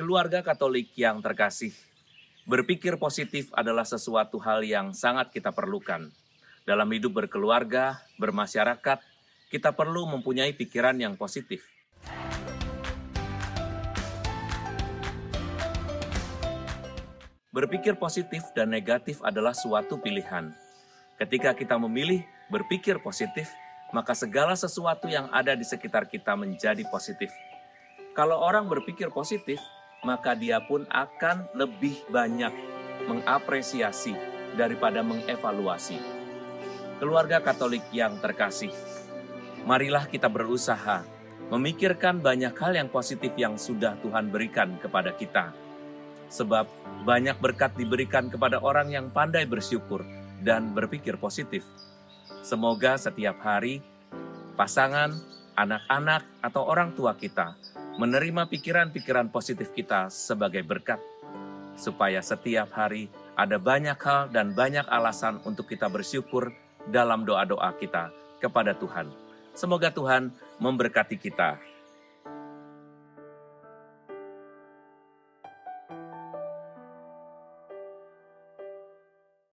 Keluarga Katolik yang terkasih, berpikir positif adalah sesuatu hal yang sangat kita perlukan. Dalam hidup berkeluarga, bermasyarakat, kita perlu mempunyai pikiran yang positif. Berpikir positif dan negatif adalah suatu pilihan. Ketika kita memilih berpikir positif, maka segala sesuatu yang ada di sekitar kita menjadi positif. Kalau orang berpikir positif, maka dia pun akan lebih banyak mengapresiasi daripada mengevaluasi. Keluarga Katolik yang terkasih, marilah kita berusaha memikirkan banyak hal yang positif yang sudah Tuhan berikan kepada kita. Sebab banyak berkat diberikan kepada orang yang pandai bersyukur dan berpikir positif. Semoga setiap hari pasangan, anak-anak, atau orang tua kita menerima pikiran-pikiran positif kita sebagai berkat, supaya setiap hari ada banyak hal dan banyak alasan untuk kita bersyukur dalam doa-doa kita kepada Tuhan. Semoga Tuhan memberkati kita